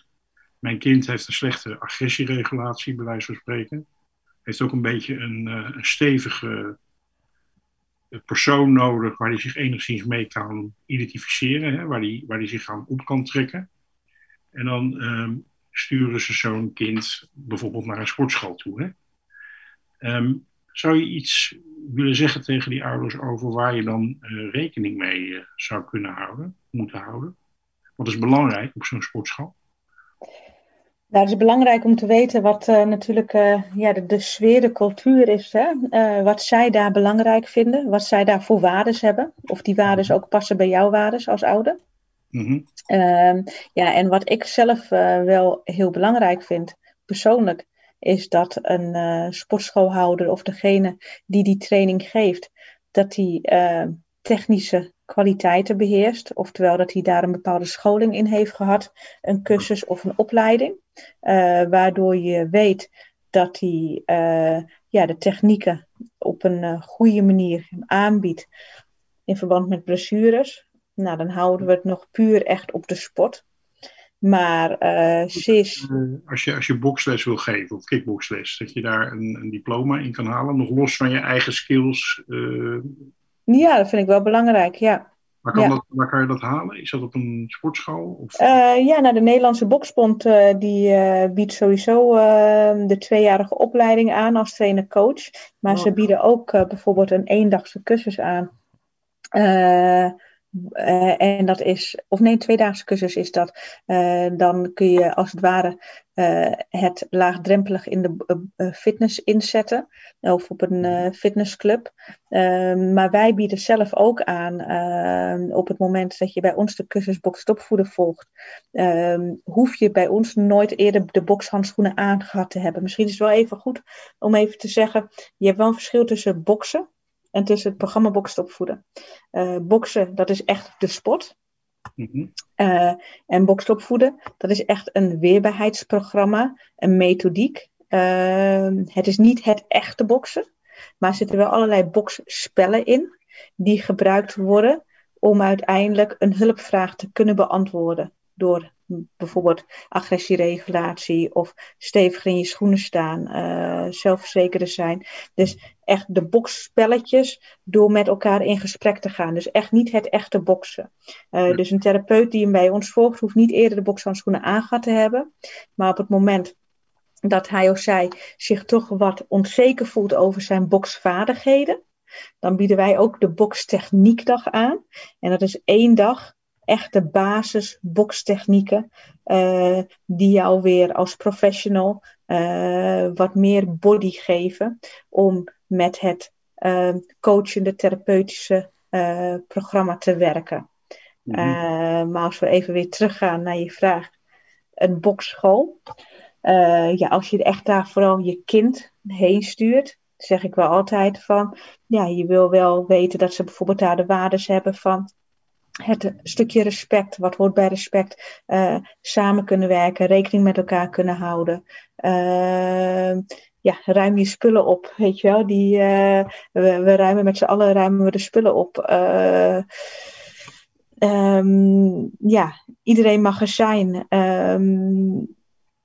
mijn kind heeft een slechte agressieregulatie, bij wijze van spreken. Heeft ook een beetje een, een stevige persoon nodig waar hij zich enigszins mee kan identificeren, hè, waar hij waar zich aan op kan trekken. En dan um, sturen ze zo'n kind bijvoorbeeld naar een sportschool toe. Hè? Um, zou je iets willen zeggen tegen die ouders over waar je dan uh, rekening mee uh, zou kunnen houden, moeten houden? Wat is belangrijk op zo'n sportschool? Nou, het is belangrijk om te weten wat uh, natuurlijk ja, de, de, sfeer, de cultuur is. Hè? wat zij daar belangrijk vinden, wat zij daar voor waarden hebben. Of die waarden ook passen bij jouw waarden als ouder. Mm -hmm. Uh, ja, en wat ik zelf wel heel belangrijk vind, persoonlijk, is dat een sportschoolhouder of degene die die training geeft, dat die technische kwaliteiten beheerst. Oftewel dat hij daar een bepaalde scholing in heeft gehad, een cursus of een opleiding. waardoor je weet dat hij ja, de technieken op een goede manier aanbiedt in verband met blessures. Nou, dan houden we het nog puur echt op de sport. Maar CIS... Als je, als je boksles wil geven, of kickboksles, dat je daar een, een diploma in kan halen, nog los van je eigen skills. Ja, dat vind ik wel belangrijk, ja. Waar kan, ja. dat, waar kan je dat halen? Is dat op een sportschool? Of? Uh, ja, nou, de Nederlandse Boksbond die biedt sowieso de tweejarige opleiding aan als trainer-coach. Maar Oh. ze bieden ook bijvoorbeeld een eendagse cursus aan. Uh, en dat is, of nee, een tweedaagse cursus is dat. Uh, dan kun je als het ware uh, het laagdrempelig in de fitness inzetten. Of op een fitnessclub. Ehm, maar wij bieden zelf ook aan, ehm, op het moment dat je bij ons de cursus Bokstopvoeden volgt, ehm, hoef je bij ons nooit eerder de bokshandschoenen aangehad te hebben. Misschien is het wel even goed om even te zeggen, je hebt wel een verschil tussen boksen en tussen het programma Boksen opvoeden. Uh, boksen, dat is echt de sport. Mm -hmm. uh, en Boksen opvoeden, dat is echt een weerbaarheidsprogramma, een methodiek. Uh, het is niet het echte boksen, maar er zitten wel allerlei boksspellen in die gebruikt worden om uiteindelijk een hulpvraag te kunnen beantwoorden. Door bijvoorbeeld agressieregulatie of steviger in je schoenen staan, uh, zelfverzekerder zijn. Dus echt de boksspelletjes door met elkaar in gesprek te gaan. Dus echt niet het echte boksen. Uh, ja. Dus een therapeut die hem bij ons volgt, hoeft niet eerder de bokshandschoenen aangehad te hebben. Maar op het moment dat hij of zij zich toch wat onzeker voelt over zijn boksvaardigheden, dan bieden wij ook de bokstechniekdag aan. En dat is één dag echte basis bokstechnieken uh, die jou weer als professional uh, wat meer body geven om met het uh, coachende therapeutische programma te werken. Mhm. Eh, maar als we even weer teruggaan naar je vraag, een bokschool. Eh, ja, als je echt daar vooral je kind heen stuurt, zeg ik wel altijd van, ja, je wil wel weten dat ze bijvoorbeeld daar de waardes hebben van het stukje respect, wat hoort bij respect, eh, samen kunnen werken, rekening met elkaar kunnen houden. Eh, ja, ruim je spullen op, weet je wel. Die, eh, we, we ruimen met z'n allen ruimen we de spullen op. Eh, ehm, ja, iedereen mag er zijn. Ehm,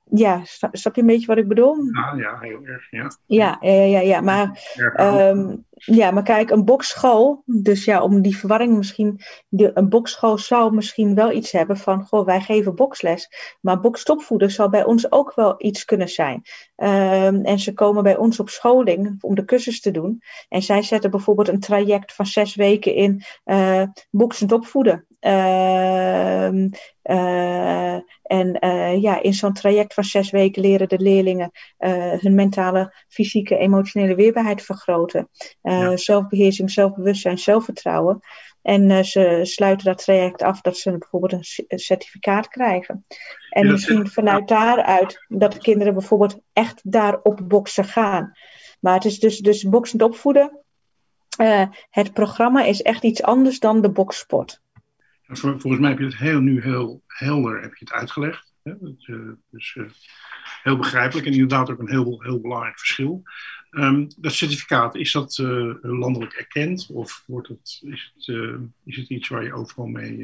ja, snap, je een beetje wat ik bedoel? Ja, ja, heel erg. Ja. Ja, ja, ja, ja. Maar Ehm, ja, maar kijk, een bokschool, dus ja, om die verwarring misschien, de, een bokschool zou misschien wel iets hebben van, goh, wij geven boksles, maar bokstopvoeden zou bij ons ook wel iets kunnen zijn. Ehm, en ze komen bij ons op scholing om de cursus te doen. En zij zetten bijvoorbeeld een traject van zes weken in uh, boksend opvoeden. Ehm, uh, en uh, ja, in zo'n traject van zes weken leren de leerlingen hun mentale, fysieke, emotionele weerbaarheid vergroten. Ja. Zelfbeheersing, zelfbewustzijn, zelfvertrouwen. En ze sluiten dat traject af dat ze bijvoorbeeld een certificaat krijgen. En ja, misschien vanuit daaruit dat de kinderen bijvoorbeeld echt daarop boksen gaan. Maar het is dus, dus boksend opvoeden. het programma is echt iets anders dan de boksport. Volgens mij heb je het heel, nu heel helder heb je het uitgelegd. Hè? Dat, uh, dus uh, heel begrijpelijk en inderdaad ook een heel, heel belangrijk verschil. Um, dat certificaat, is dat uh, landelijk erkend of wordt het, is, het, is het iets waar je overal mee,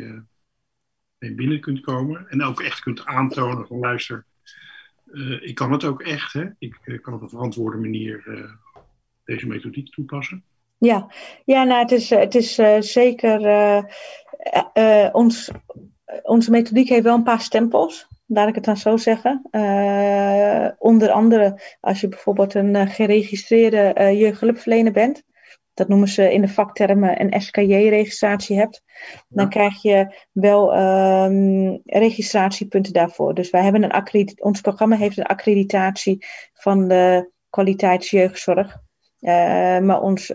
mee binnen kunt komen? En ook echt kunt aantonen van luister, ik kan het ook echt. Hè? Ik kan op een verantwoorde manier deze methodiek toepassen. Ja, ja nou, het is, het is zeker ons, onze methodiek heeft wel een paar stempels, laat ik het dan zo zeggen. Uh, onder andere als je bijvoorbeeld een uh, geregistreerde uh, jeugdhulpverlener bent. Dat noemen ze in de vaktermen een SKJ-registratie hebt. Dan ja. krijg je wel um, registratiepunten daarvoor. Dus wij hebben een ons programma heeft een accreditatie van de kwaliteitsjeugdzorg. Uh, maar ons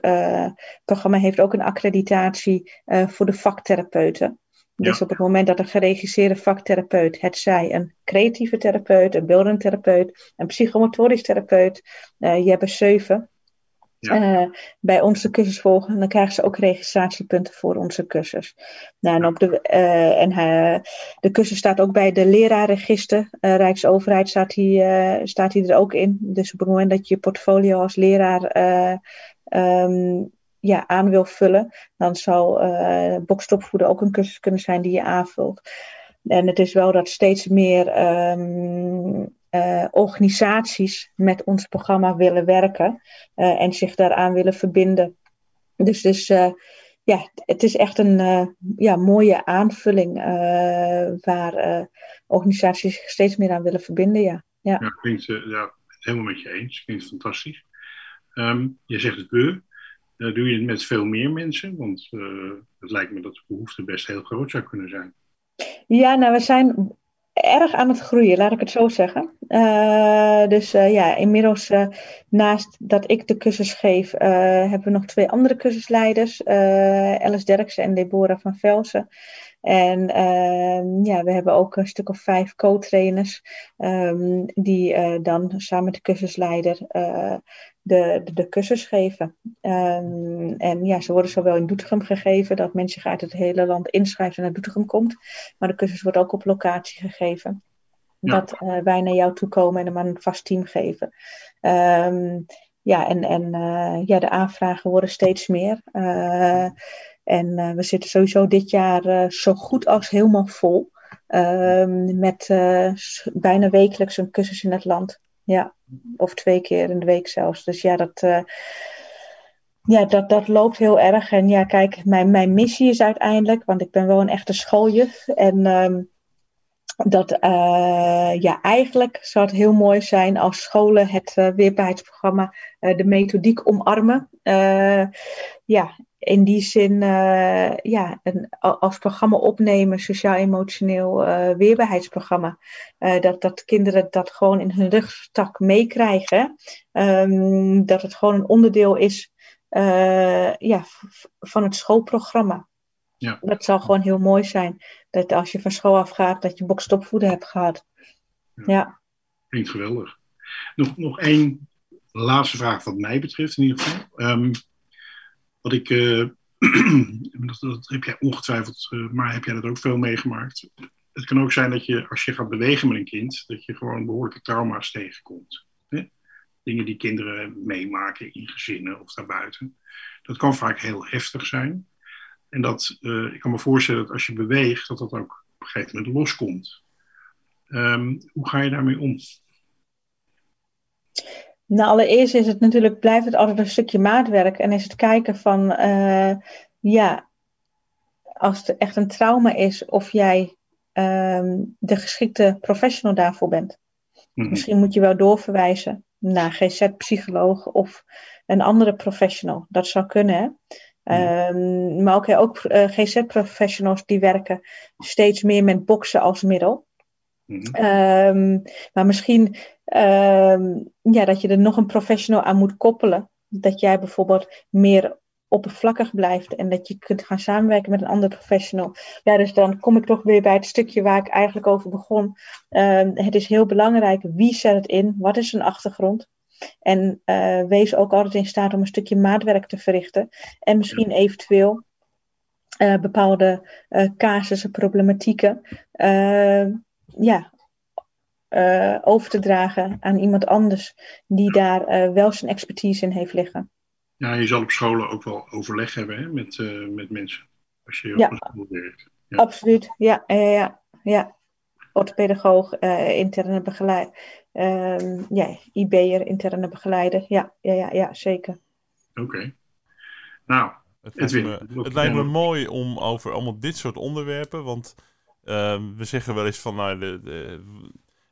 programma heeft ook een accreditatie voor de vaktherapeuten. Dus ja. op het moment dat een geregistreerde vaktherapeut, het zij een creatieve therapeut, een beeldend therapeut, een psychomotorisch therapeut, je hebt er zeven, ja. bij onze cursus volgen, dan krijgen ze ook registratiepunten voor onze cursus. Nou, en op de, en de cursus staat ook bij de leraarregister. Rijksoverheid staat die, staat die er ook in. Dus op het moment dat je je portfolio als leraar um, ja, aan wil vullen, dan zou uh, bokstopvoeden ook een cursus kunnen zijn die je aanvult. En het is wel dat steeds meer um, uh, organisaties met ons programma willen werken uh, en zich daaraan willen verbinden. Dus, dus ja, het is echt een ja, mooie aanvulling waar organisaties zich steeds meer aan willen verbinden. Ja, ja. ja klinkt ja, helemaal met je eens. Klinkt fantastisch. Um, je zegt het we. Doe je het met veel meer mensen? Want uh, het lijkt me dat de behoefte best heel groot zou kunnen zijn. Ja, nou, we zijn erg aan het groeien, laat ik het zo zeggen. Uh, dus ja, inmiddels naast dat ik de cursus geef, hebben we nog twee andere cursusleiders. Alice Derksen en Deborah van Velsen. En uh, ja, we hebben ook een stuk of vijf co-trainers um, die uh, dan samen met de cursusleider uh, de, de, de, cursus geven. Um, en ja, ze worden zowel in Doetinchem gegeven, dat mensen zich uit het hele land inschrijven en naar Doetinchem komt. Maar de cursus wordt ook op locatie gegeven. Ja. Dat wij naar jou toe komen en hem aan een vast team geven. Um, ja, en, en ja, de aanvragen worden steeds meer. En uh, we zitten sowieso dit jaar uh, zo goed als helemaal vol. Uh, met bijna wekelijks een cursus in het land. Ja, of twee keer in de week zelfs. Dus ja, dat, ja, dat, dat loopt heel erg. En ja, kijk, mijn, mijn missie is uiteindelijk, want ik ben wel een echte schooljuf. En ehm, dat ja, eigenlijk zou het heel mooi zijn als scholen het weerbaarheidsprogramma, de methodiek omarmen. ja, in die zin uh, ja, een, als programma opnemen, sociaal-emotioneel uh, weerbaarheidsprogramma. Uh, dat, dat kinderen dat gewoon in hun rugtak meekrijgen. Um, dat het gewoon een onderdeel is ja, van het schoolprogramma. Ja. Dat zal gewoon heel mooi zijn. Dat als je van school afgaat, dat je bokstopvoeden hebt gehad. Ja. Ja. Klinkt geweldig. Nog, nog één laatste vraag wat mij betreft in ieder geval. Ehm, wat ik, eh, [CLEARS THROAT] dat, dat heb jij ongetwijfeld, eh, maar heb jij dat ook veel meegemaakt? Het kan ook zijn dat je, als je gaat bewegen met een kind, dat je gewoon behoorlijke trauma's tegenkomt. Hè? Dingen die kinderen meemaken in gezinnen of daarbuiten. Dat kan vaak heel heftig zijn. En dat, eh, ik kan me voorstellen dat als je beweegt, dat dat ook op een gegeven moment loskomt. Ehm, hoe ga je daarmee om? Nou, allereerst is het natuurlijk, blijft het altijd een stukje maatwerk. En is het kijken van, eh, ja, als het echt een trauma is, of jij ehm, de geschikte professional daarvoor bent. Mhm. Misschien moet je wel doorverwijzen naar GZ-psycholoog of een andere professional. Dat zou kunnen, hè? Ehm, maar ook, ook eh, GZ-professionals die werken steeds meer met boksen als middel. Mhm. Ehm, maar misschien ehm, ja, dat je er nog een professional aan moet koppelen. Dat jij bijvoorbeeld meer oppervlakkig blijft en dat je kunt gaan samenwerken met een andere professional. Ja, dus dan kom ik toch weer bij het stukje waar ik eigenlijk over begon. Ehm, het is heel belangrijk wie zet het in, wat is een achtergrond. En eh, wees ook altijd in staat om een stukje maatwerk te verrichten. En misschien eventueel eh, bepaalde eh, casussen, problematieken ja, eh, over te dragen aan iemand anders die daar eh, wel zijn expertise in heeft liggen. Ja, je zal op scholen ook wel overleg hebben hè, met, eh, met mensen. Als je Ja. op een school werkt. Ja. Absoluut, ja, ja, ja, ja. Orthopedagoog, eh, interne begeleider, ehm ja, IB'er, interne begeleider, ja, ja, ja, ja zeker. Oké. Nou, Het lijkt, Edwin, me, het lijkt me mooi om over allemaal dit soort onderwerpen, want ehm, we zeggen wel eens van nou, de, de,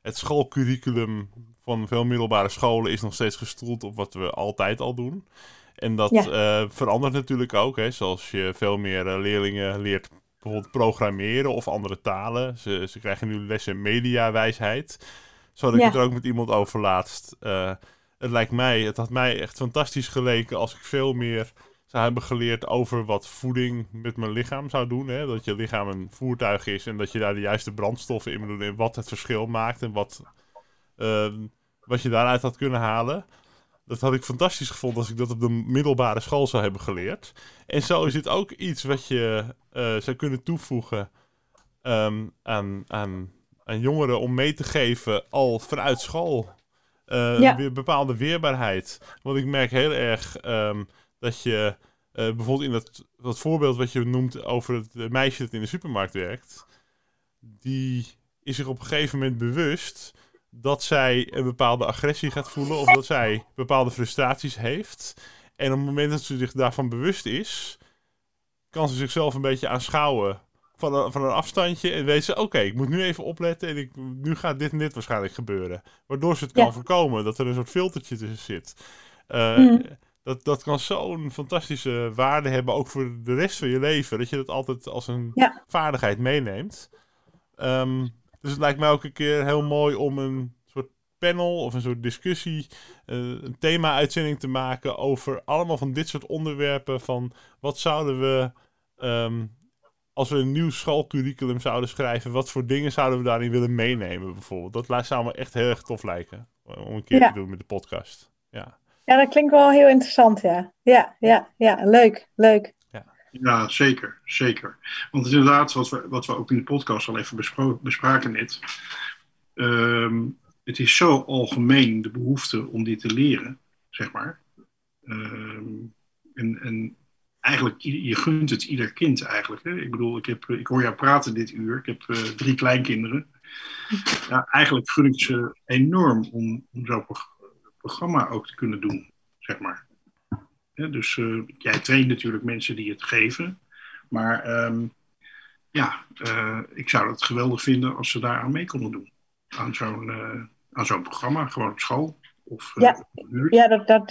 het schoolcurriculum van veel middelbare scholen is nog steeds gestoeld op wat we altijd al doen. En dat Ja. eh, verandert natuurlijk ook, hè, zoals je veel meer eh, leerlingen leert bijvoorbeeld programmeren of andere talen. Ze, ze krijgen nu lessen mediawijsheid. Zo had ik Ja. het er ook met iemand over laatst. Eh, het lijkt mij, het had mij echt fantastisch geleken als ik veel meer zou hebben geleerd over wat voeding met mijn lichaam zou doen. Hè? Dat je lichaam een voertuig is en dat je daar de juiste brandstoffen in moet doen en wat het verschil maakt en wat, ehm, wat je daaruit had kunnen halen. Dat had ik fantastisch gevonden als ik dat op de middelbare school zou hebben geleerd. En zo is dit ook iets wat je eh, zou kunnen toevoegen ehm, aan, aan, aan jongeren om mee te geven al vanuit school. Eh, Ja. weer bepaalde weerbaarheid. Want ik merk heel erg ehm, dat je eh, bijvoorbeeld in dat, dat voorbeeld wat je noemt over het meisje dat in de supermarkt werkt, die is zich op een gegeven moment bewust dat zij een bepaalde agressie gaat voelen of dat zij bepaalde frustraties heeft. En op het moment dat ze zich daarvan bewust is, kan ze zichzelf een beetje aanschouwen van een, van een afstandje en weet ze, oké, ik moet nu even opletten en ik, nu gaat dit en dit waarschijnlijk gebeuren. Waardoor ze het kan Ja. voorkomen, dat er een soort filtertje tussen zit. Mm. Dat, dat kan zo'n fantastische waarde hebben, ook voor de rest van je leven. Dat je dat altijd als een Ja. vaardigheid meeneemt. Ehm, dus het lijkt mij ook een keer heel mooi om een soort panel of een soort discussie, eh, een thema-uitzending te maken over allemaal van dit soort onderwerpen. Van wat zouden we, ehm, als we een nieuw schoolcurriculum zouden schrijven, wat voor dingen zouden we daarin willen meenemen bijvoorbeeld. Dat zou me echt heel erg tof lijken om een keer Ja. te doen met de podcast. Ja. Ja, dat klinkt wel heel interessant, ja. Ja, ja, ja, leuk, leuk. Ja, zeker. Zeker. Want inderdaad, wat we, wat we ook in de podcast al even bespraken net. ehm, het is zo algemeen de behoefte om dit te leren, zeg maar. Ehm, en, en eigenlijk, je gunt het ieder kind eigenlijk. Hè? Ik bedoel, ik, heb, ik hoor jou praten dit uur. Ik heb eh, drie kleinkinderen. [LAUGHS] Ja, eigenlijk gun ik ze enorm om, om zo'n programma ook te kunnen doen, zeg maar. Dus eh, jij traint natuurlijk mensen die het geven. Maar ehm, ja, eh, ik zou het geweldig vinden als ze daar aan mee konden doen. Aan zo'n eh, aan zo'n programma, gewoon op school. Of Ja. Ja, dat, dat,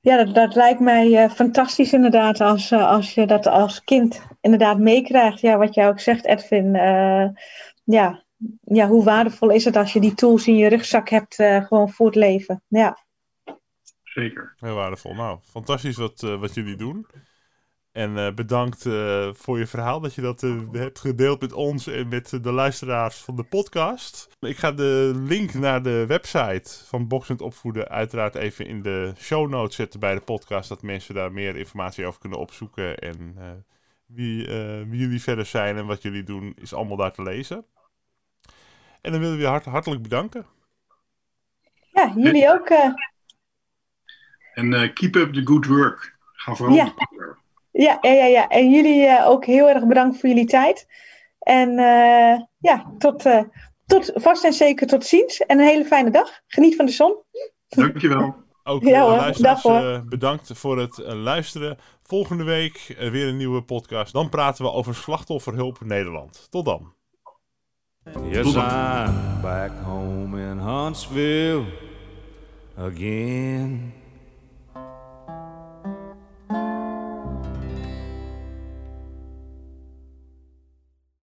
ja, dat, dat lijkt mij fantastisch inderdaad als, als je dat als kind inderdaad meekrijgt. Ja, wat jij ook zegt, Edwin. ja. Ja, hoe waardevol is het als je die tools in je rugzak hebt eh, gewoon voor het leven. Ja, Zeker. Heel waardevol. Nou, fantastisch wat, eh, wat jullie doen. En eh, bedankt eh, voor je verhaal, dat je dat hebt gedeeld met ons en met de luisteraars van de podcast. Ik ga de link naar de website van Boxend Opvoeden uiteraard even in de show notes zetten bij de podcast. Dat mensen daar meer informatie over kunnen opzoeken. En wie, wie, jullie verder zijn en wat jullie doen, is allemaal daar te lezen. En dan willen we je hart, hartelijk bedanken. Ja, jullie ook. En keep up the good work. Ga vooral. Ja. Ja, ja, ja, ja. En jullie uh, ook heel erg bedankt voor jullie tijd. En uh, ja, tot, uh, tot vast en zeker tot ziens. En een hele fijne dag. Geniet van de zon. Dankjewel. Ook ja, hoor. luisteraars, bedankt voor het luisteren. Volgende week weer een nieuwe podcast. Dan praten we over slachtofferhulp Nederland. Tot dan. Yes, I'm back home in Huntsville again.